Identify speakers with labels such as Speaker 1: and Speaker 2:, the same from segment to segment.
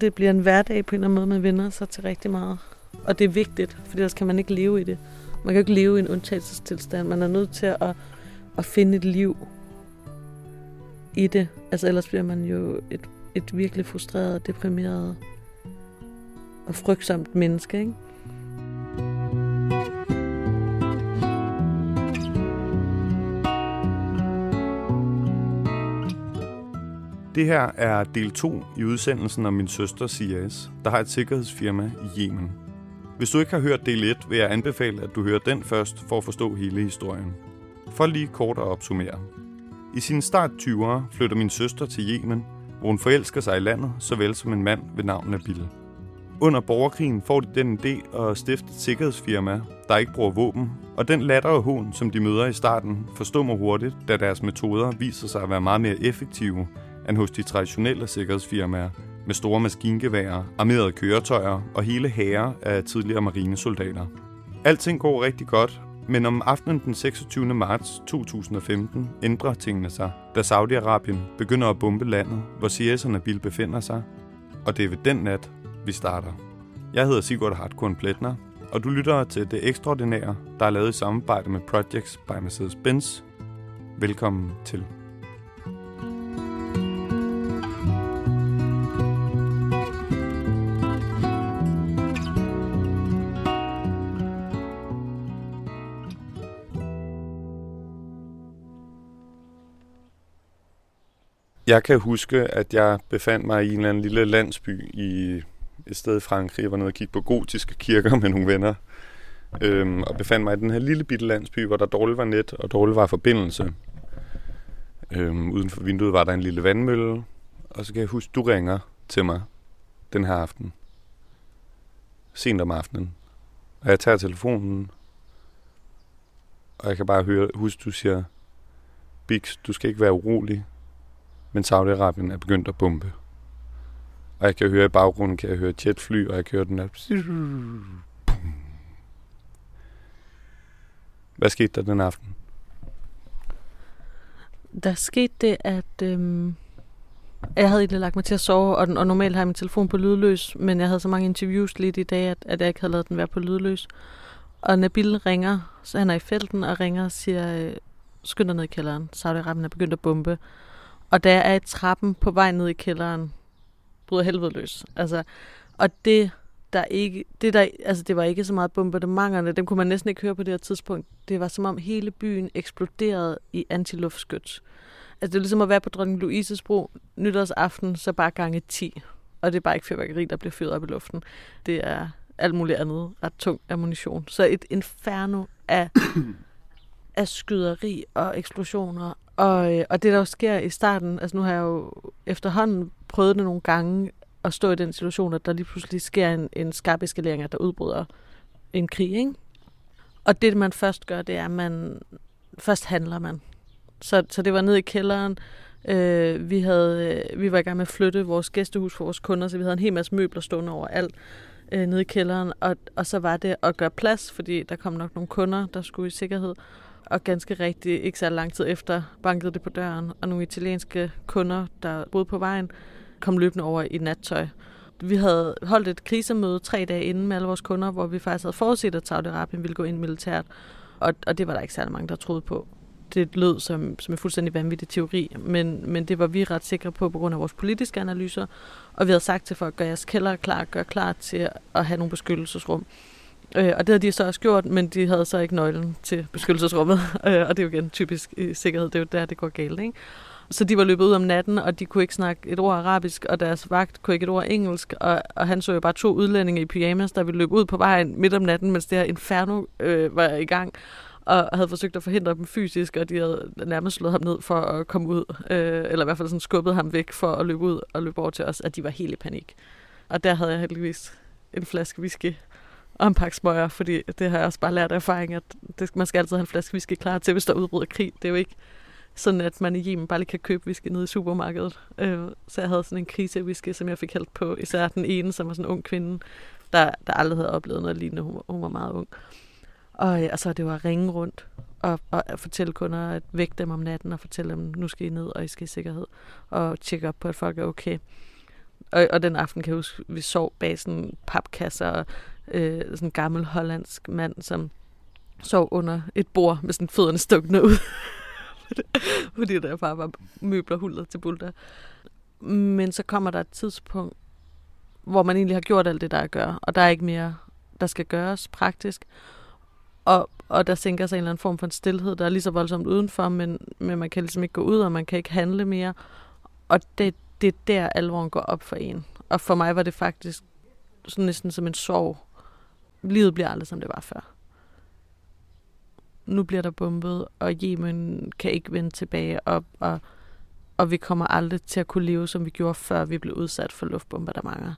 Speaker 1: det bliver en hverdag på en eller anden måde, man vender sig til rigtig meget. Og det er vigtigt, for ellers kan man ikke leve i det. Man kan ikke leve i en undtagelsestilstand. Man er nødt til at, at finde et liv i det. Altså ellers bliver man jo et, et virkelig frustreret, deprimeret og frygtsomt menneske, ikke?
Speaker 2: Det her er del 2 i udsendelsen om min søster Sias, der har et sikkerhedsfirma i Yemen. Hvis du ikke har hørt del 1, vil jeg anbefale, at du hører den først for at forstå hele historien. For lige kort at opsummere. I sin start 20'ere flytter min søster til Yemen, hvor hun forelsker sig i landet, såvel som en mand ved navn Nabil. Under borgerkrigen får de den idé at stifte et sikkerhedsfirma, der ikke bruger våben, og den latter og hån, som de møder i starten, forstummer hurtigt, da deres metoder viser sig at være meget mere effektive end hos de traditionelle sikkerhedsfirmaer, med store maskingeværer, armerede køretøjer og hele hære af tidligere marinesoldater. Alting går rigtig godt, men om aftenen den 26. marts 2015 ændrer tingene sig, da Saudi-Arabien begynder at bombe landet, hvor CS og Nabil befinder sig, og det er ved den nat, vi starter. Jeg hedder Sigurd Hartkorn Pletner, og du lytter til det ekstraordinære, der er lavet i samarbejde med Projects by Mercedes-Benz. Velkommen til. Jeg kan huske, at jeg befandt mig i en eller anden lille landsby i et sted i Frankrig. Jeg var nede og kigge på gotiske kirker med nogle venner. Øhm, og befandt mig i den her lille bitte landsby, hvor der dårligt var net og dårligt var forbindelse. Øhm, uden for vinduet var der en lille vandmølle. Og så kan jeg huske, du ringer til mig den her aften. Sent om aftenen. Og jeg tager telefonen. Og jeg kan bare høre, husk du siger, Bix, du skal ikke være urolig men Saudi-Arabien er begyndt at bombe. Og jeg kan høre i baggrunden, kan jeg høre jetfly, og jeg kan høre den her... Hvad skete der den aften?
Speaker 1: Der skete det, at øhm, jeg havde egentlig lagt mig til at sove, og, og normalt har jeg min telefon på lydløs, men jeg havde så mange interviews lidt i dag, at, at jeg ikke havde lavet den være på lydløs. Og Nabil ringer, så han er i felten, og ringer og siger, øh, skynd dig ned i kælderen, Saudi-Arabien er begyndt at bombe. Og da jeg er i trappen på vej ned i kælderen, bryder helvede løs. Altså, og det, der ikke, det, der, altså, det var ikke så meget bombardementerne, dem kunne man næsten ikke høre på det her tidspunkt. Det var som om hele byen eksploderede i antiluftskyts. Altså, det er ligesom at være på Dronning Louises bro nytårsaften, så bare gange 10. Og det er bare ikke fyrværkeri, der bliver fyret op i luften. Det er alt muligt andet ret tung ammunition. Så et inferno af, af skyderi og eksplosioner og, øh, og det, der jo sker i starten, altså nu har jeg jo efterhånden prøvet det nogle gange, at stå i den situation, at der lige pludselig sker en, en skarp eskalering, at der udbryder en krig, ikke? Og det, man først gør, det er, at man først handler man. Så, så det var ned i kælderen. Øh, vi, havde, øh, vi var i gang med at flytte vores gæstehus for vores kunder, så vi havde en hel masse møbler stående overalt øh, nede i kælderen. Og, og så var det at gøre plads, fordi der kom nok nogle kunder, der skulle i sikkerhed og ganske rigtigt, ikke så lang tid efter, bankede det på døren, og nogle italienske kunder, der boede på vejen, kom løbende over i nattøj. Vi havde holdt et krisemøde tre dage inden med alle vores kunder, hvor vi faktisk havde forudset, at Saudi-Arabien ville gå ind militært, og, og det var der ikke særlig mange, der troede på. Det lød som, som en fuldstændig vanvittig teori, men, men det var vi ret sikre på på grund af vores politiske analyser, og vi havde sagt til folk, gør jeres kælder klar, gør klar til at have nogle beskyttelsesrum. Øh, og det havde de så også gjort, men de havde så ikke nøglen til beskyttelsesrummet. Øh, og det er jo igen typisk i sikkerhed, det er jo der, det går galt. Ikke? Så de var løbet ud om natten, og de kunne ikke snakke et ord arabisk, og deres vagt kunne ikke et ord engelsk, og, og han så jo bare to udlændinge i pyjamas, der ville løbe ud på vejen midt om natten, mens det her inferno øh, var i gang, og havde forsøgt at forhindre dem fysisk, og de havde nærmest slået ham ned for at komme ud, øh, eller i hvert fald sådan skubbet ham væk for at løbe ud og løbe over til os, at de var helt i panik. Og der havde jeg heldigvis en flaske whisky og en pakke smøger, fordi det har jeg også bare lært af erfaring, at det, man skal altid have en flaske whisky klar til, hvis der udbryder krig. Det er jo ikke sådan, at man i Yemen bare lige kan købe whisky nede i supermarkedet. Øh, så jeg havde sådan en krise-whisky, som jeg fik hældt på. Især den ene, som var sådan en ung kvinde, der, der aldrig havde oplevet noget lignende. Hun, hun var meget ung. Og, øh, og så det var at ringe rundt og, og at fortælle kunder at vække dem om natten og fortælle dem, nu skal I ned, og I skal i sikkerhed. Og tjekke op på, at folk er okay. og, og den aften kan jeg huske, vi sov bag sådan papkasser, og øh, sådan en gammel hollandsk mand, som sov under et bord med sådan fødderne stukne ud. Fordi der bare var møbler hullet til bulter. Men så kommer der et tidspunkt, hvor man egentlig har gjort alt det, der er at gøre, og der er ikke mere, der skal gøres praktisk. Og, og der sænker sig en eller anden form for en stillhed, der er lige så voldsomt udenfor, men, men man kan ligesom ikke gå ud, og man kan ikke handle mere. Og det, det er der, alvoren går op for en. Og for mig var det faktisk sådan næsten som en sorg. Livet bliver aldrig, som det var før. Nu bliver der bombet, og Yemen kan ikke vende tilbage op, og, og vi kommer aldrig til at kunne leve, som vi gjorde, før vi blev udsat for luftbombardementer.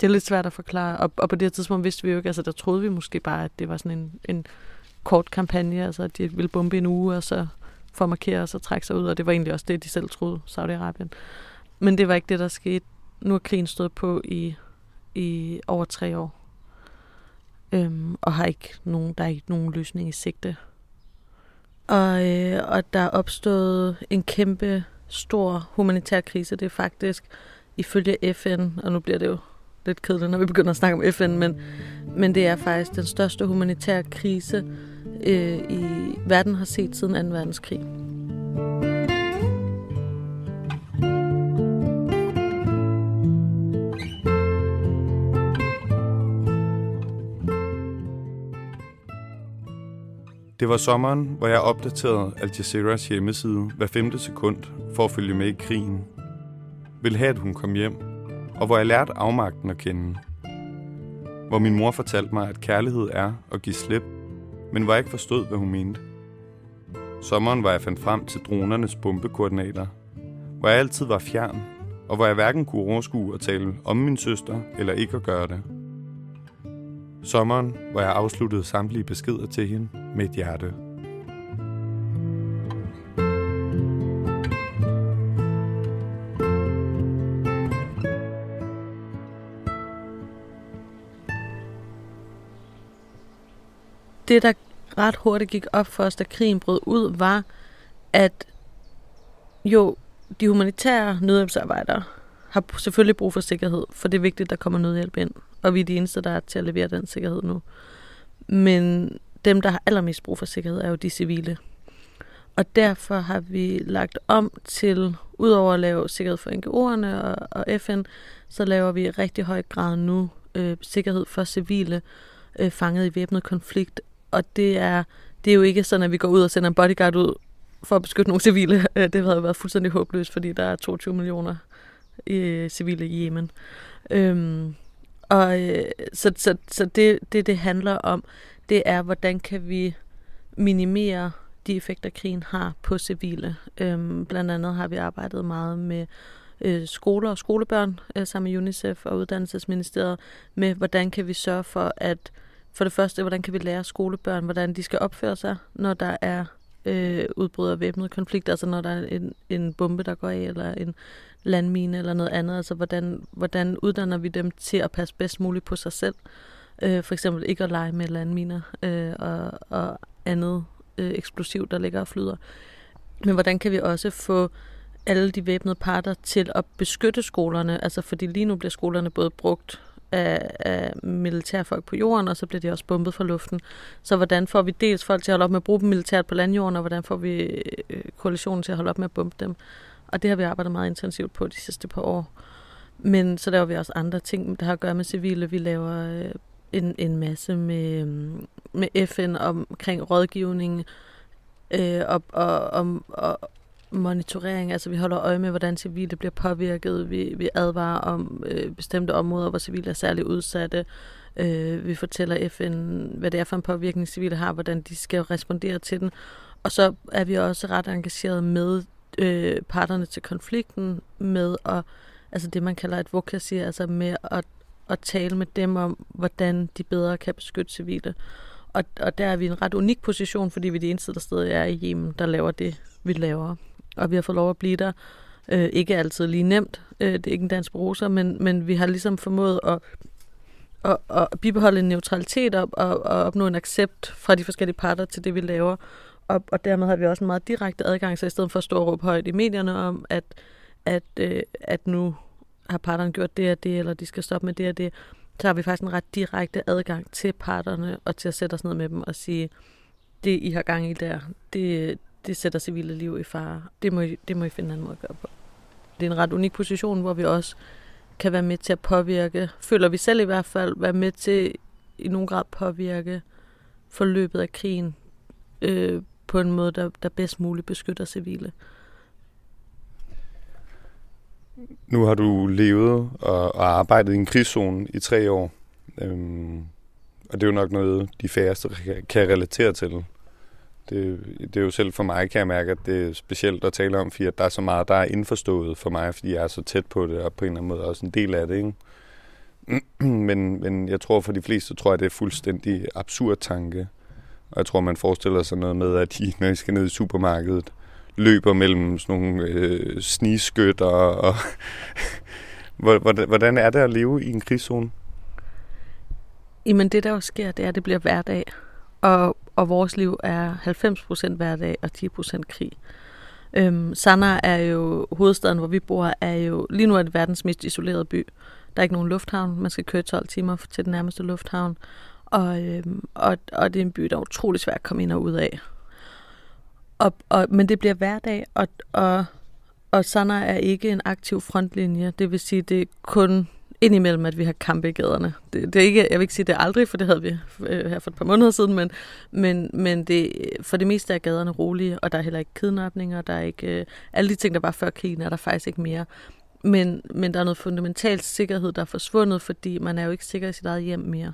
Speaker 1: Det er lidt svært at forklare, og, og på det tidspunkt vidste vi jo ikke, altså der troede vi måske bare, at det var sådan en, en kort kampagne, altså at de ville bombe en uge, og så for at markere og så trække sig ud, og det var egentlig også det, de selv troede, Saudi-Arabien. Men det var ikke det, der skete. Nu er krigen stået på i, i over tre år, øhm, og har ikke nogen, der er ikke nogen løsning i sigte. Og, øh, og der er opstået en kæmpe stor humanitær krise. Det er faktisk ifølge FN, og nu bliver det jo lidt kedeligt, når vi begynder at snakke om FN, men, men det er faktisk den største humanitære krise, øh, i verden har set siden 2. verdenskrig.
Speaker 2: Det var sommeren, hvor jeg opdaterede Al Jazeeras hjemmeside hver femte sekund for at følge med i krigen. Vil have, at hun kom hjem, og hvor jeg lærte afmagten at kende. Hvor min mor fortalte mig, at kærlighed er at give slip, men hvor jeg ikke forstod, hvad hun mente. Sommeren, hvor jeg fandt frem til dronernes bombekoordinater. Hvor jeg altid var fjern, og hvor jeg hverken kunne overskue at tale om min søster eller ikke at gøre det. Sommeren, hvor jeg afsluttede samtlige beskeder til hende med et hjerte.
Speaker 1: Det, der ret hurtigt gik op for os, da krigen brød ud, var, at jo, de humanitære nødhjælpsarbejdere har selvfølgelig brug for sikkerhed, for det er vigtigt, at der kommer nødhjælp ind, og vi er de eneste, der er til at levere den sikkerhed nu. Men dem, der har allermest brug for sikkerhed, er jo de civile. Og derfor har vi lagt om til, udover at lave sikkerhed for NGO'erne og, og FN, så laver vi i rigtig høj grad nu øh, sikkerhed for civile øh, fanget i væbnet konflikt. Og det er, det er jo ikke sådan, at vi går ud og sender en bodyguard ud for at beskytte nogle civile. Det havde været fuldstændig håbløst, fordi der er 22 millioner øh, civile i Yemen. Øhm, og øh, så, så, så det, det, det handler om, det er, hvordan kan vi minimere de effekter, krigen har på civile. Øhm, blandt andet har vi arbejdet meget med øh, skoler og skolebørn øh, sammen med UNICEF og Uddannelsesministeriet med, hvordan kan vi sørge for, at for det første, hvordan kan vi lære skolebørn, hvordan de skal opføre sig, når der er øh, udbrud af væbnet konflikt, altså når der er en, en bombe, der går af, eller en landmine eller noget andet, altså hvordan, hvordan uddanner vi dem til at passe bedst muligt på sig selv, øh, for eksempel ikke at lege med landminer øh, og, og andet øh, eksplosiv, der ligger og flyder. Men hvordan kan vi også få alle de væbnede parter til at beskytte skolerne, altså fordi lige nu bliver skolerne både brugt af, af militærfolk på jorden, og så bliver de også bombet fra luften. Så hvordan får vi dels folk til at holde op med at bruge dem militært på landjorden, og hvordan får vi øh, koalitionen til at holde op med at bombe dem? Og det har vi arbejdet meget intensivt på de sidste par år. Men så laver vi også andre ting, der har at gøre med civile. Vi laver øh, en, en masse med, øh, med FN omkring rådgivning øh, og, og, og, og monitorering. Altså vi holder øje med, hvordan civile bliver påvirket. Vi, vi advarer om øh, bestemte områder, hvor civile er særligt udsatte. Øh, vi fortæller FN, hvad det er for en påvirkning, civile har, hvordan de skal respondere til den. Og så er vi også ret engageret med øh, parterne til konflikten, med at, altså det man kalder et vokasi, altså med at, at tale med dem om, hvordan de bedre kan beskytte civile. Og, og der er vi i en ret unik position, fordi vi er de eneste, der stadig er i Yemen, der laver det, vi laver og vi har fået lov at blive der. Øh, ikke altid lige nemt, øh, det er ikke en dansk bruser, men, men vi har ligesom formået at, at, at bibeholde en neutralitet og, og, og opnå en accept fra de forskellige parter til det, vi laver. Og, og dermed har vi også en meget direkte adgang, så i stedet for at stå og råbe højt i medierne om, at, at, øh, at nu har parterne gjort det og det, eller de skal stoppe med det og det, så har vi faktisk en ret direkte adgang til parterne, og til at sætte os ned med dem og sige, det I har gang i der, det, det sætter civile liv i fare. Det må, I, det må I finde en anden måde at gøre på. Det er en ret unik position, hvor vi også kan være med til at påvirke, føler vi selv i hvert fald, være med til i nogen grad påvirke forløbet af krigen øh, på en måde, der, der bedst muligt beskytter civile.
Speaker 2: Nu har du levet og, og arbejdet i en krigszone i tre år. Øhm, og det er jo nok noget, de færreste kan relatere til. Det, det er jo selv for mig, kan jeg mærke, at det er specielt at tale om, fordi der er så meget, der er indforstået for mig, fordi jeg er så tæt på det, og på en eller anden måde også en del af det. Ikke? men, men jeg tror for de fleste, tror jeg, det er fuldstændig absurd tanke. Og jeg tror, man forestiller sig noget med, at de, når de skal ned i supermarkedet, løber mellem sådan nogle øh, sniskytter. og... hvordan er det at leve i en krigszone?
Speaker 1: Jamen det, der jo sker, det er, at det bliver hverdag. Og, og vores liv er 90% hverdag og 10% krig. Øhm, Sanaa er jo, hovedstaden, hvor vi bor, er jo lige nu er det verdens mest isolerede by. Der er ikke nogen lufthavn. Man skal køre 12 timer til den nærmeste lufthavn. Og, øhm, og, og det er en by, der er utrolig svært at komme ind og ud af. Og, og, men det bliver hverdag, og, og, og Sanna er ikke en aktiv frontlinje. Det vil sige, det er kun indimellem, at vi har kampe i gaderne. Det, det er ikke, jeg vil ikke sige det aldrig, for det havde vi øh, her for et par måneder siden, men, men, men det, for det meste er gaderne rolige, og der er heller ikke kidnapninger, der er ikke, øh, alle de ting, der var før krigen, er der faktisk ikke mere. Men, men der er noget fundamentalt sikkerhed, der er forsvundet, fordi man er jo ikke sikker i sit eget hjem mere.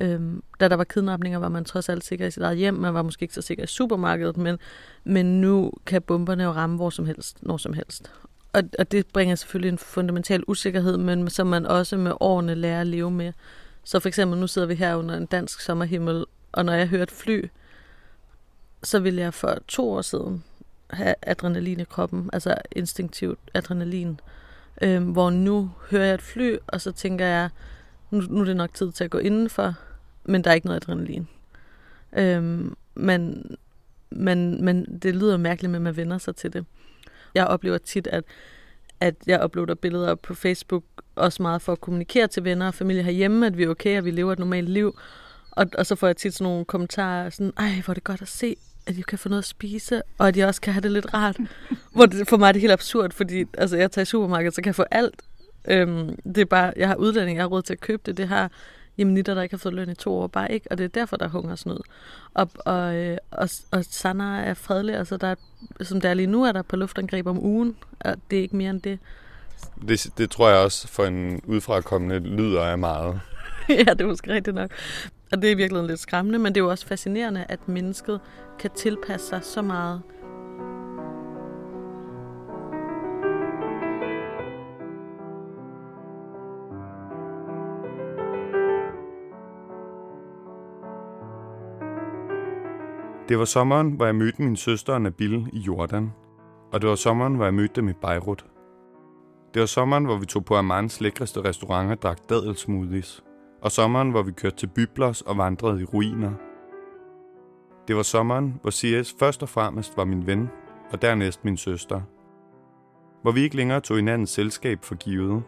Speaker 1: Øhm, da der var kidnapninger, var man trods alt sikker i sit eget hjem. Man var måske ikke så sikker i supermarkedet, men, men nu kan bomberne jo ramme hvor som helst, når som helst. Og, og det bringer selvfølgelig en fundamental usikkerhed, men som man også med årene lærer at leve med. Så for eksempel, nu sidder vi her under en dansk sommerhimmel, og når jeg hører et fly, så ville jeg for to år siden have adrenalin i kroppen, altså instinktivt adrenalin. Øhm, hvor nu hører jeg et fly, og så tænker jeg, nu, nu er det nok tid til at gå indenfor, men der er ikke noget adrenalin. Øhm, men, men, men det lyder mærkeligt, men man vender sig til det. Jeg oplever tit, at, at jeg uploader billeder på Facebook, også meget for at kommunikere til venner og familie herhjemme, at vi er okay, at vi lever et normalt liv. Og, og så får jeg tit sådan nogle kommentarer, sådan, ej, hvor er det godt at se, at jeg kan få noget at spise, og at jeg også kan have det lidt rart. hvor det, for mig er det helt absurd, fordi altså, jeg tager i supermarkedet, så kan jeg få alt. Øhm, det er bare, jeg har udlænding, jeg har råd til at købe det. Det har jemenitter, der ikke har fået løn i to år, bare ikke. Og det er derfor, der er hungersnød. Og, og, øh, og, og Sanna er fredelig. Altså, der er, som det er lige nu, er der på luftangreb om ugen. Og det er ikke mere end det.
Speaker 2: Det, det tror jeg også for en udfrakommende lyder af meget.
Speaker 1: ja, det er måske rigtigt nok. Og det er virkelig lidt skræmmende, men det er jo også fascinerende, at mennesket kan tilpasse sig så meget
Speaker 2: Det var sommeren, hvor jeg mødte min søster og Nabil i Jordan. Og det var sommeren, hvor jeg mødte dem i Beirut. Det var sommeren, hvor vi tog på Amans lækreste restaurant og drak dadelsmoothies. Og sommeren, hvor vi kørte til Byblos og vandrede i ruiner. Det var sommeren, hvor CS først og fremmest var min ven, og dernæst min søster. Hvor vi ikke længere tog hinandens selskab for givet,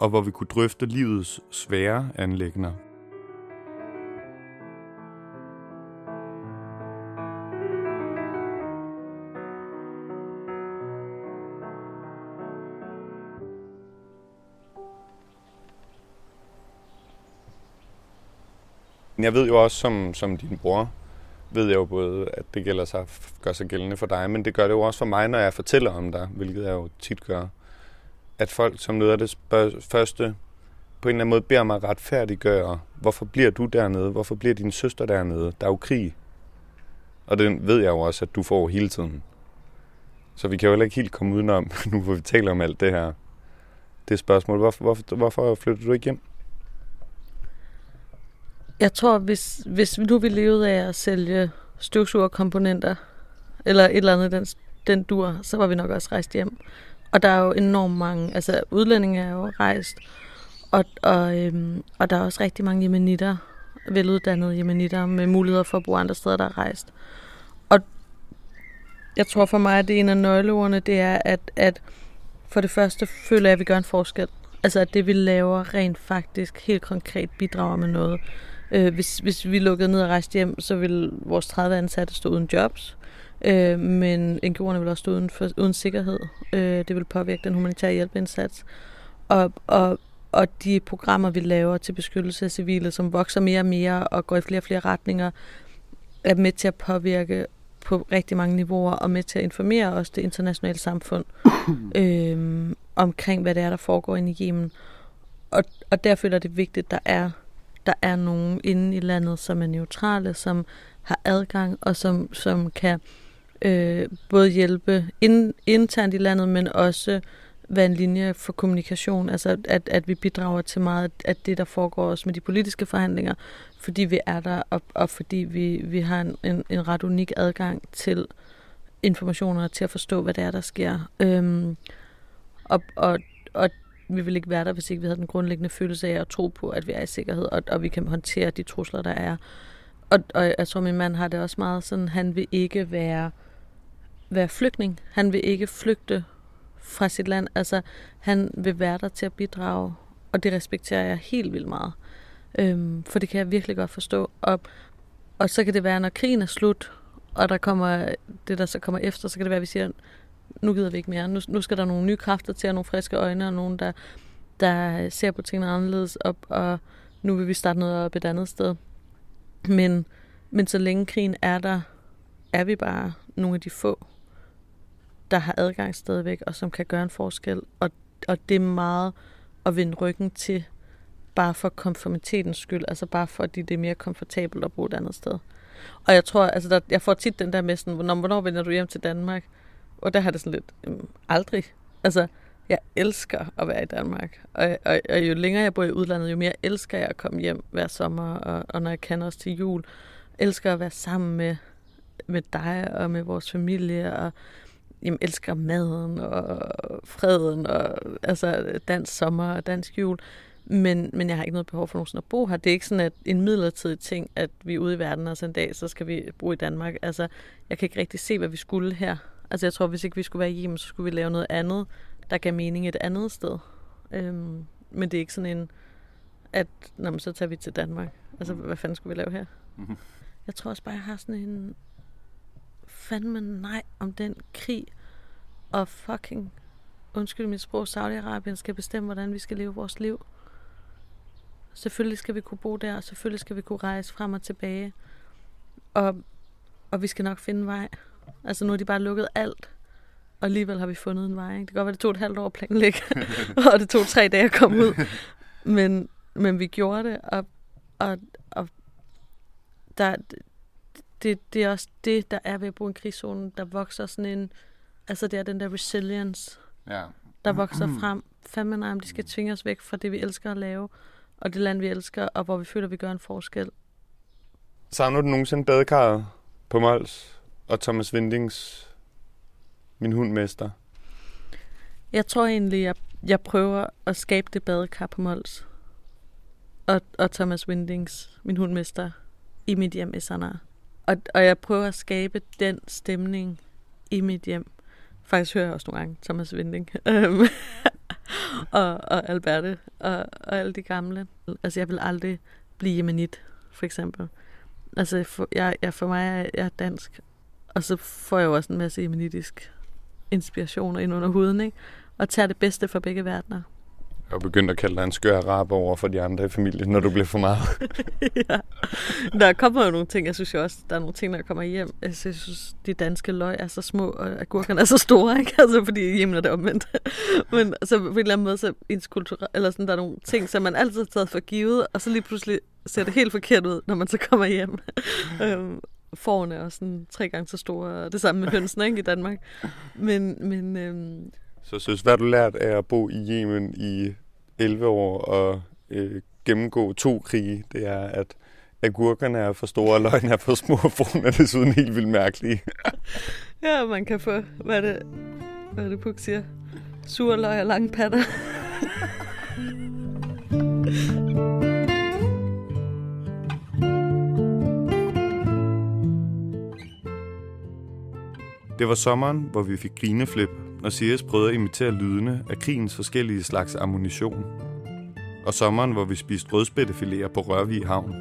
Speaker 2: og hvor vi kunne drøfte livets svære anlægner. Men jeg ved jo også, som, som din bror, ved jeg jo både, at det gælder sig, gør sig gældende for dig, men det gør det jo også for mig, når jeg fortæller om dig, hvilket jeg jo tit gør. At folk som noget af det spørg- første på en eller anden måde beder mig retfærdiggøre, hvorfor bliver du dernede? Hvorfor bliver din søster dernede? Der er jo krig. Og det ved jeg jo også, at du får hele tiden. Så vi kan jo heller ikke helt komme udenom, nu hvor vi taler om alt det her. Det spørgsmål, hvorfor, hvorfor, hvorfor flytter du ikke hjem?
Speaker 1: Jeg tror, hvis, hvis nu vi levede af at sælge støvsugerkomponenter, eller et eller andet den, den dur, så var vi nok også rejst hjem. Og der er jo enormt mange, altså udlændinge er jo rejst, og, og, øhm, og der er også rigtig mange jemenitter, veluddannede jemenitter, med muligheder for at bo andre steder, der er rejst. Og jeg tror for mig, at det er en af nøgleordene, det er, at, at for det første føler jeg, at vi gør en forskel. Altså at det vi laver rent faktisk helt konkret bidrager med noget. Øh, hvis, hvis vi lukkede ned og rejste hjem, så ville vores 30 ansatte stå uden jobs. Øh, men NGO'erne vil også stå uden, for, uden sikkerhed. Øh, det vil påvirke den humanitære hjælpeindsats. Og, og, og de programmer, vi laver til beskyttelse af civile, som vokser mere og mere og går i flere og flere retninger, er med til at påvirke på rigtig mange niveauer og med til at informere os det internationale samfund øh, omkring, hvad det er, der foregår inde i Yemen. Og, og der føler det vigtigt, at der er, der er nogen inde i landet, som er neutrale, som har adgang og som, som kan øh, både hjælpe in, internt i landet, men også være en linje for kommunikation. Altså at, at vi bidrager til meget af det, der foregår også med de politiske forhandlinger, fordi vi er der, og, og fordi vi, vi har en, en, en ret unik adgang til informationer, til at forstå, hvad det er, der sker. Øhm, og, og, og vi vil ikke være der, hvis ikke vi havde den grundlæggende følelse af at tro på, at vi er i sikkerhed, og, og vi kan håndtere de trusler, der er. Og, og jeg tror, min mand har det også meget sådan, han vil ikke være, være flygtning. Han vil ikke flygte fra sit land. Altså, han vil være der til at bidrage, og det respekterer jeg helt vildt meget. Øhm, for det kan jeg virkelig godt forstå. Og, og så kan det være, når krigen er slut, og der kommer det, der så kommer efter, så kan det være, at vi siger, nu gider vi ikke mere. Nu, nu skal der nogle nye kræfter til, og nogle friske øjne, og nogen, der, der ser på tingene anderledes, op, og nu vil vi starte noget op et andet sted. Men, men så længe krigen er der, er vi bare nogle af de få, der har adgang stadigvæk, og som kan gøre en forskel. Og, og det er meget at vende ryggen til, bare for konformitetens skyld, altså bare fordi det er mere komfortabelt at bo et andet sted. Og jeg tror, altså der, jeg får tit den der med sådan, hvornår, hvornår vender du hjem til Danmark? Og der har det sådan lidt, øhm, aldrig. Altså, jeg elsker at være i Danmark. Og, og, og jo længere jeg bor i udlandet, jo mere elsker jeg at komme hjem hver sommer, og, og når jeg kan også til jul. Elsker at være sammen med, med dig og med vores familie, og jamen, elsker maden og freden, og altså dansk sommer og dansk jul. Men, men jeg har ikke noget behov for nogensinde at bo her. Det er ikke sådan at en midlertidig ting, at vi er ude i verden, og så en dag, så skal vi bo i Danmark. Altså, jeg kan ikke rigtig se, hvad vi skulle her. Altså, jeg tror, hvis ikke vi skulle være hjemme, så skulle vi lave noget andet, der gav mening et andet sted. Øhm, men det er ikke sådan en, at når man så tager vi til Danmark. Altså, hvad fanden skulle vi lave her? Mm-hmm. Jeg tror også bare, jeg har sådan en fandme nej om den krig, og fucking, undskyld mit sprog, Saudi-Arabien skal bestemme, hvordan vi skal leve vores liv. Selvfølgelig skal vi kunne bo der, og selvfølgelig skal vi kunne rejse frem og tilbage. Og, og vi skal nok finde vej. Altså nu har de bare lukket alt, og alligevel har vi fundet en vej. Ikke? Det kan godt være, det tog et halvt år at planlægge, og det tog tre dage at komme ud. Men, men vi gjorde det, og, og, og der, det, det er også det, der er ved at bo i en krigszone. Der vokser sådan en, altså det er den der resilience, ja. der vokser frem. Fandme nej, de skal tvinge os væk fra det, vi elsker at lave, og det land, vi elsker, og hvor vi føler, vi gør en forskel.
Speaker 2: Savner du nogensinde badekarret på Mols og Thomas Vindings Min hundmester?
Speaker 1: Jeg tror egentlig, jeg, jeg prøver at skabe det badekar på Mols. Og, og Thomas Windings, min hundmester, i mit hjem i Sanaa. Og, og jeg prøver at skabe den stemning i mit hjem. Faktisk hører jeg også nogle gange Thomas Winding. Øhm, og, og Alberte og, og alle de gamle. Altså, jeg vil aldrig blive jemenit, for eksempel. Altså, for, jeg, jeg, for mig er jeg dansk, og så får jeg jo også en masse jemenitisk inspiration ind under huden, ikke? Og tager det bedste fra begge verdener
Speaker 2: og begyndt at kalde dig en skør araber over for de andre i familien, når du bliver for meget.
Speaker 1: ja. Der kommer jo nogle ting, jeg synes jo også, der er nogle ting, der kommer hjem. Jeg synes, de danske løg er så små, og agurkerne er så store, ikke? Altså, fordi hjemme er det omvendt. Men så på en eller anden måde, så ens kultur, eller sådan, der er nogle ting, som man altid har taget for givet, og så lige pludselig ser det helt forkert ud, når man så kommer hjem. øhm, forerne er sådan tre gange så store, det samme med hønsene, ikke, i Danmark. Men, men øhm,
Speaker 2: så synes, hvad du lært af at bo i Yemen i 11 år og øh, gennemgå to krige, det er, at agurkerne er for store, og løgene er for små, og er desuden helt vildt mærkelige.
Speaker 1: ja, man kan få, hvad er det, hvad er det Puk siger? Surløg og lange patter.
Speaker 2: Det var sommeren, hvor vi fik grineflip når CS prøvede at imitere lydene af krigens forskellige slags ammunition. Og sommeren, hvor vi spiste rødspættefiléer på Rørvig Havn.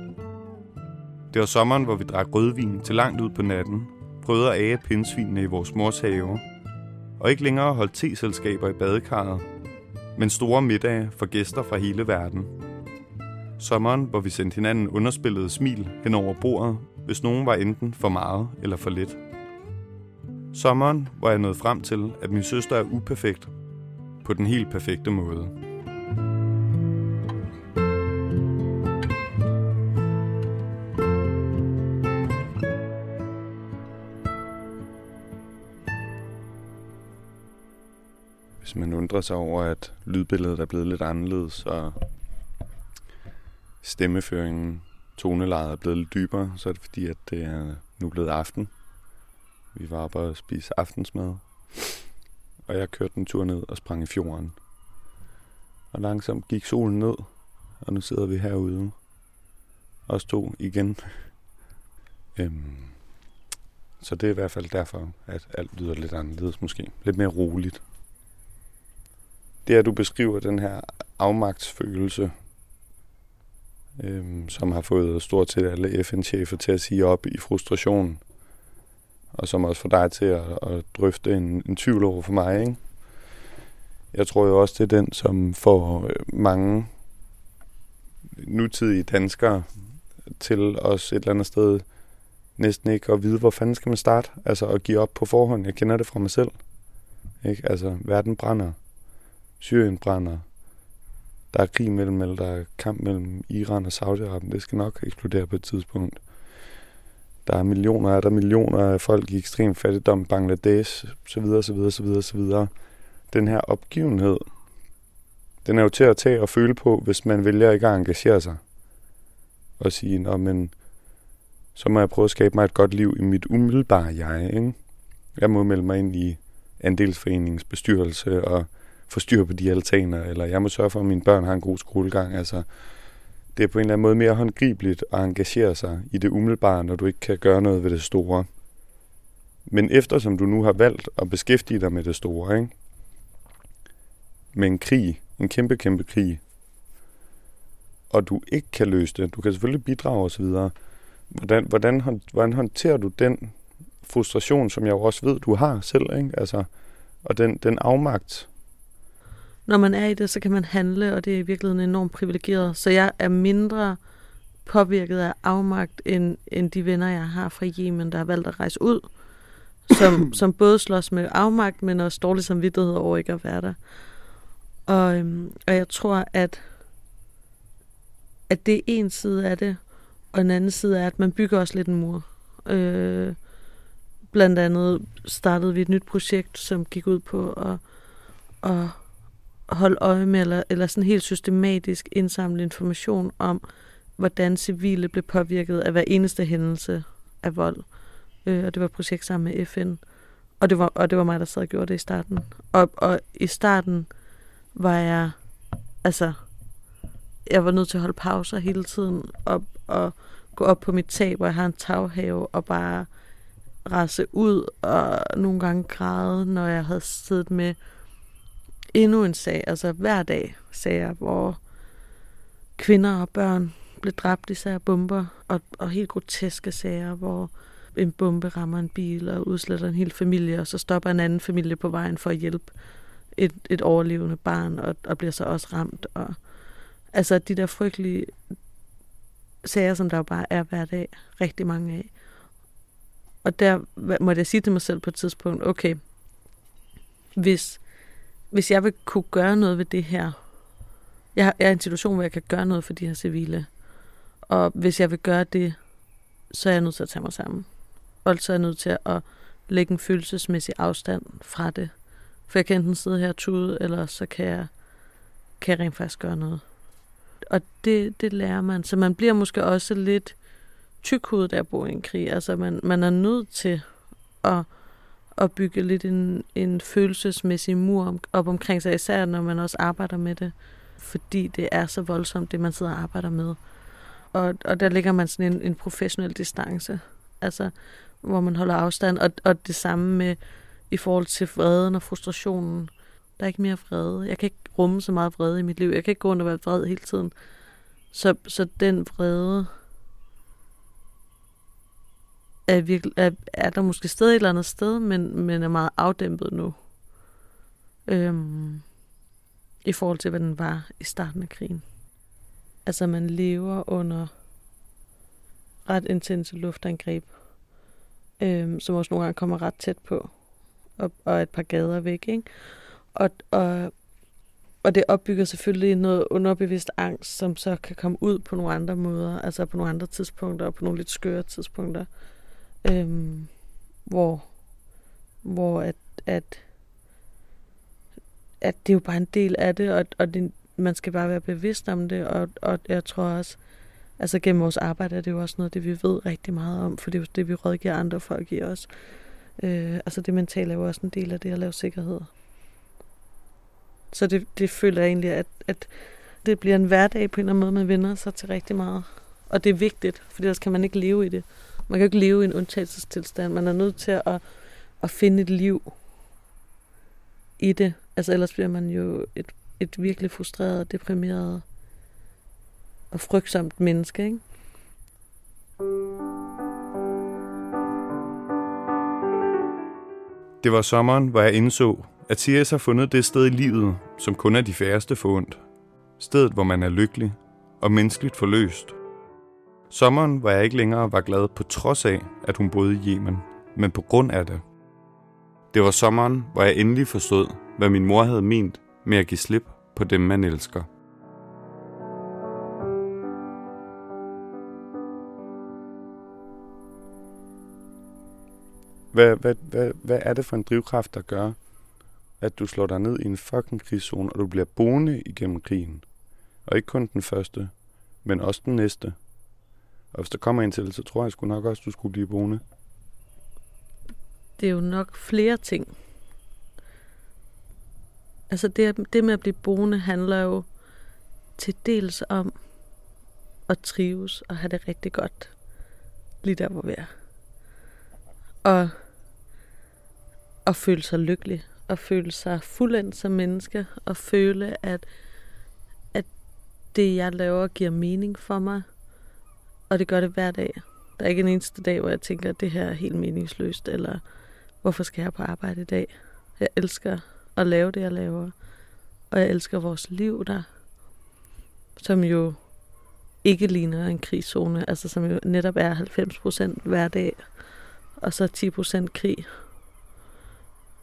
Speaker 2: Det var sommeren, hvor vi drak rødvin til langt ud på natten, prøvede at age pindsvinene i vores mors have, og ikke længere holdt te-selskaber i badekarret, men store middage for gæster fra hele verden. Sommeren, hvor vi sendte hinanden underspillede smil hen over bordet, hvis nogen var enten for meget eller for lidt. Sommeren, hvor jeg nåede frem til, at min søster er uperfekt på den helt perfekte måde. Hvis man undrer sig over, at lydbilledet er blevet lidt anderledes, og stemmeføringen, tonelejet er blevet lidt dybere, så er det fordi, at det er nu blevet aften. Vi var oppe og spise aftensmad, og jeg kørte en tur ned og sprang i fjorden. Og langsomt gik solen ned, og nu sidder vi herude. Og to igen. øhm, så det er i hvert fald derfor, at alt lyder lidt anderledes måske. Lidt mere roligt. Det er, at du beskriver den her afmagtsfølelse, øhm, som har fået stort set alle FN-chefer til at sige op i frustration, og som også får dig til at, at drøfte en, en tvivl over for mig. Ikke? Jeg tror jo også, det er den, som får øh, mange nutidige danskere til os et eller andet sted næsten ikke at vide, hvor fanden skal man starte? Altså at give op på forhånd. Jeg kender det fra mig selv. Ikke? Altså, verden brænder. Syrien brænder. Der er krig mellem, eller der er kamp mellem Iran og Saudi-Arabien. Det skal nok eksplodere på et tidspunkt. Der er millioner af der er millioner af folk i ekstrem fattigdom, Bangladesh, så videre, så videre, så videre, så videre. Den her opgivenhed, den er jo til at tage og føle på, hvis man vælger ikke at engagere sig. Og sige, Nå, men så må jeg prøve at skabe mig et godt liv i mit umiddelbare jeg. Ikke? Jeg må melde mig ind i andelsforeningens bestyrelse og få styr på de altaner, eller jeg må sørge for, at mine børn har en god skolegang. Altså, det er på en eller anden måde mere håndgribeligt at engagere sig i det umiddelbare, når du ikke kan gøre noget ved det store. Men eftersom du nu har valgt at beskæftige dig med det store, ikke? med en krig, en kæmpe, kæmpe krig, og du ikke kan løse det, du kan selvfølgelig bidrage osv., hvordan, hvordan, hvordan håndterer du den frustration, som jeg jo også ved, du har selv, ikke? Altså, og den, den afmagt,
Speaker 1: når man er i det, så kan man handle, og det er i virkeligheden enormt privilegeret. Så jeg er mindre påvirket af afmagt, end, end de venner, jeg har fra Yemen, der har valgt at rejse ud, som, som både slås med afmagt, men også dårlig samvittighed over ikke at være der. Og, øhm, og jeg tror, at, at det er en side af det, og en anden side er, at man bygger også lidt en mur. Øh, blandt andet startede vi et nyt projekt, som gik ud på at, at holde øje med, eller, eller sådan helt systematisk indsamle information om, hvordan civile blev påvirket af hver eneste hændelse af vold. Øh, og det var et projekt sammen med FN. Og det var, og det var mig, der sad og gjorde det i starten. Og, og i starten var jeg, altså, jeg var nødt til at holde pauser hele tiden, og, og gå op på mit tag, hvor jeg har en taghave, og bare rase ud, og nogle gange græde, når jeg havde siddet med endnu en sag, altså hver dag sager, hvor kvinder og børn blev dræbt især bomber, og, og helt groteske sager, hvor en bombe rammer en bil og udsletter en hel familie, og så stopper en anden familie på vejen for at hjælpe et, et overlevende barn, og, og bliver så også ramt. Og, altså de der frygtelige sager, som der jo bare er hver dag, rigtig mange af. Og der måtte jeg sige til mig selv på et tidspunkt, okay, hvis hvis jeg vil kunne gøre noget ved det her, jeg er i en situation, hvor jeg kan gøre noget for de her civile, og hvis jeg vil gøre det, så er jeg nødt til at tage mig sammen. Og så er jeg nødt til at lægge en følelsesmæssig afstand fra det. For jeg kan enten sidde her og tude, eller så kan jeg, kan jeg rent faktisk gøre noget. Og det, det lærer man. Så man bliver måske også lidt tykhudet af at bo i en krig. Altså man, man er nødt til at at bygge lidt en, en følelsesmæssig mur op omkring sig, især når man også arbejder med det, fordi det er så voldsomt, det man sidder og arbejder med. Og, og der ligger man sådan en, en professionel distance, altså hvor man holder afstand, og, og det samme med i forhold til vreden og frustrationen. Der er ikke mere vrede. Jeg kan ikke rumme så meget vrede i mit liv. Jeg kan ikke gå under at være vred hele tiden. Så, så den vrede er, virkelig, er, er der måske stadig et eller andet sted, men, men er meget afdæmpet nu. Øhm, I forhold til, hvad den var i starten af krigen. Altså, man lever under ret intense luftangreb, øhm, som også nogle gange kommer ret tæt på, og, og et par gader væk, ikke? Og, og, og det opbygger selvfølgelig noget underbevidst angst, som så kan komme ud på nogle andre måder, altså på nogle andre tidspunkter, og på nogle lidt skøre tidspunkter, øhm, hvor, hvor at, at, at det er jo bare en del af det, og, og det, man skal bare være bevidst om det, og, og jeg tror også, altså gennem vores arbejde er det jo også noget, det vi ved rigtig meget om, for det er jo det, vi rådgiver andre folk i os. Øh, altså det mentale er jo også en del af det at lave sikkerhed. Så det, det føler jeg egentlig, at, at det bliver en hverdag på en eller anden måde, man vender sig til rigtig meget. Og det er vigtigt, for ellers kan man ikke leve i det. Man kan jo ikke leve i en undtagelsestilstand. Man er nødt til at, at finde et liv i det. Altså ellers bliver man jo et, et virkelig frustreret, deprimeret og frygtsomt menneske, ikke?
Speaker 2: Det var sommeren, hvor jeg indså, at T.S. har fundet det sted i livet, som kun er de færreste forundt. Stedet, hvor man er lykkelig og menneskeligt forløst. Sommeren, hvor jeg ikke længere var glad på trods af, at hun boede i Yemen, men på grund af det. Det var sommeren, hvor jeg endelig forstod, hvad min mor havde ment med at give slip på dem, man elsker. Hvad, hvad, hvad, hvad er det for en drivkraft, der gør, at du slår dig ned i en fucking krigszone, og du bliver boende igennem krigen? Og ikke kun den første, men også den næste. Og hvis der kommer en til, så tror jeg sgu nok også, du skulle blive boende.
Speaker 1: Det er jo nok flere ting. Altså det, det med at blive boende handler jo til dels om at trives og have det rigtig godt lige der, hvor vi er. Og, at føle sig lykkelig og føle sig fuldendt som menneske og føle, at, at det, jeg laver, giver mening for mig. Og det gør det hver dag. Der er ikke en eneste dag, hvor jeg tænker, at det her er helt meningsløst, eller hvorfor skal jeg på arbejde i dag? Jeg elsker at lave det, jeg laver. Og jeg elsker vores liv der, som jo ikke ligner en krigszone, altså som jo netop er 90% hver dag, og så 10% krig.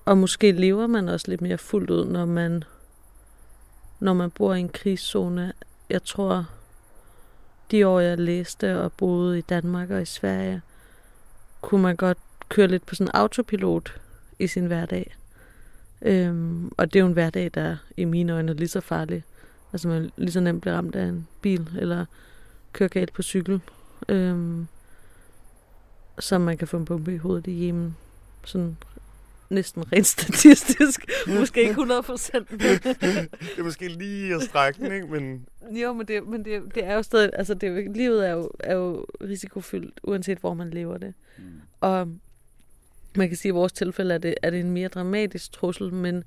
Speaker 1: Og måske lever man også lidt mere fuldt ud, når man, når man bor i en krigszone. Jeg tror, de år jeg læste og boede i Danmark og i Sverige, kunne man godt køre lidt på sådan en autopilot i sin hverdag. Øhm, og det er jo en hverdag, der i mine øjne er lige så farlig. Altså man lige så nemt bliver ramt af en bil, eller kører galt på cykel. Øhm, som man kan få en bombe i hovedet i Yemen. Sådan næsten rent statistisk. måske ikke 100 procent.
Speaker 2: det er måske lige at strække den, ikke? Men...
Speaker 1: Jo, men, det, men det, det er jo stadig... Altså, det, livet er jo, er jo risikofyldt, uanset hvor man lever det. Mm. Og man kan sige, at i vores tilfælde er det, er det en mere dramatisk trussel, men,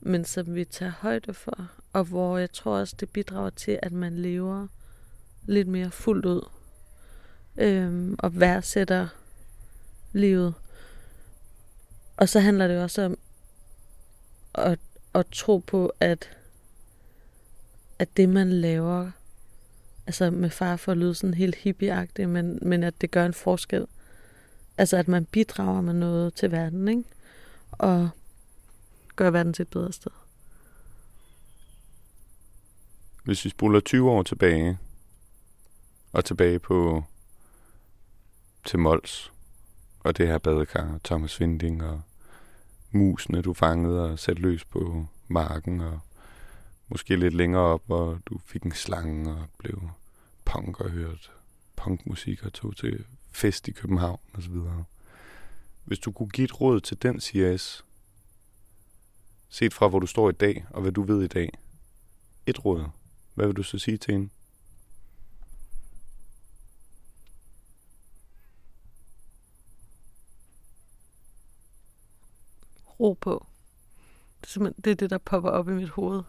Speaker 1: men som vi tager højde for, og hvor jeg tror også, det bidrager til, at man lever lidt mere fuldt ud, øhm, og værdsætter livet. Og så handler det også om at, at tro på, at, at det, man laver, altså med far for at lyde sådan helt hippieagtigt, men, men at det gør en forskel. Altså at man bidrager med noget til verden, ikke? Og gør verden til et bedre sted.
Speaker 2: Hvis vi spoler 20 år tilbage, og tilbage på til Mols, og det her badekar, Thomas Vinding og musene, du fangede og satte løs på marken, og måske lidt længere op, hvor du fik en slange og blev punk og hørte punkmusik og tog til fest i København og så videre. Hvis du kunne give et råd til den CS, set fra hvor du står i dag og hvad du ved i dag, et råd, hvad vil du så sige til hende?
Speaker 1: Ro på. Det er simpelthen det, er det der popper op i mit hoved.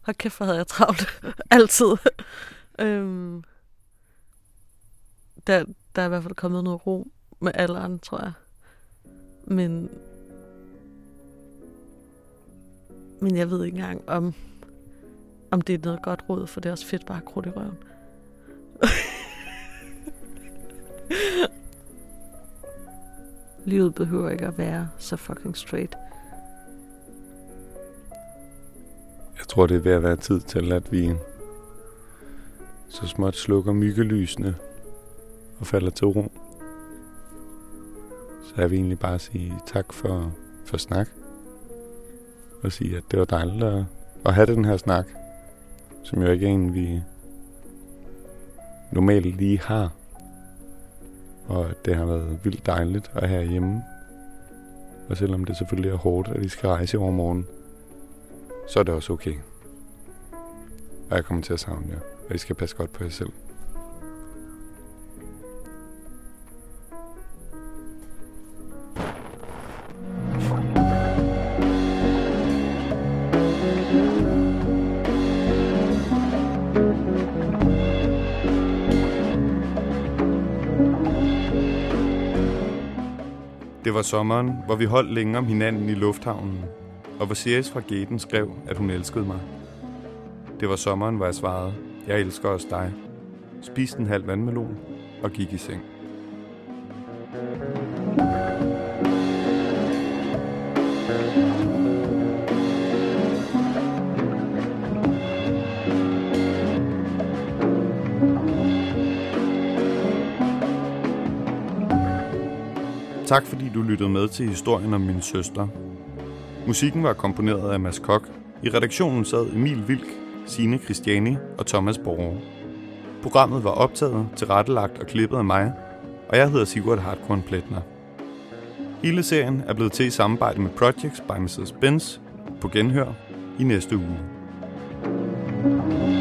Speaker 1: Hold kæft, hvor havde jeg travlt. Altid. øhm, der, der er i hvert fald kommet noget ro med alderen, tror jeg. Men, men jeg ved ikke engang, om, om det er noget godt råd, for det er også fedt bare at i røven. Livet behøver ikke at være så fucking straight.
Speaker 2: Jeg tror, det er ved at være tid til, at vi så småt slukker myggelysene og falder til ro. Så jeg vil egentlig bare sige tak for, for snak. Og sige, at det var dejligt at, at have den her snak, som jo ikke er en, vi normalt lige har. Og det har været vildt dejligt at have hjemme. Og selvom det selvfølgelig er hårdt, at I skal rejse over morgen, så er det også okay. Og jeg kommer til at savne jer, og I skal passe godt på jer selv. Det var sommeren, hvor vi holdt længe om hinanden i lufthavnen, og hvor Sirius fra gaten skrev, at hun elskede mig. Det var sommeren, hvor jeg svarede, jeg elsker også dig. Spiste en halv vandmelon og gik i seng. Tak fordi du lyttede med til historien om min søster. Musikken var komponeret af Mads Kok. I redaktionen sad Emil Vilk, Signe Christiani og Thomas Borge. Programmet var optaget, tilrettelagt og klippet af mig, og jeg hedder Sigurd Hartkorn Pletner. Hele serien er blevet til i samarbejde med Projects by Mrs. Benz på genhør i næste uge. thank you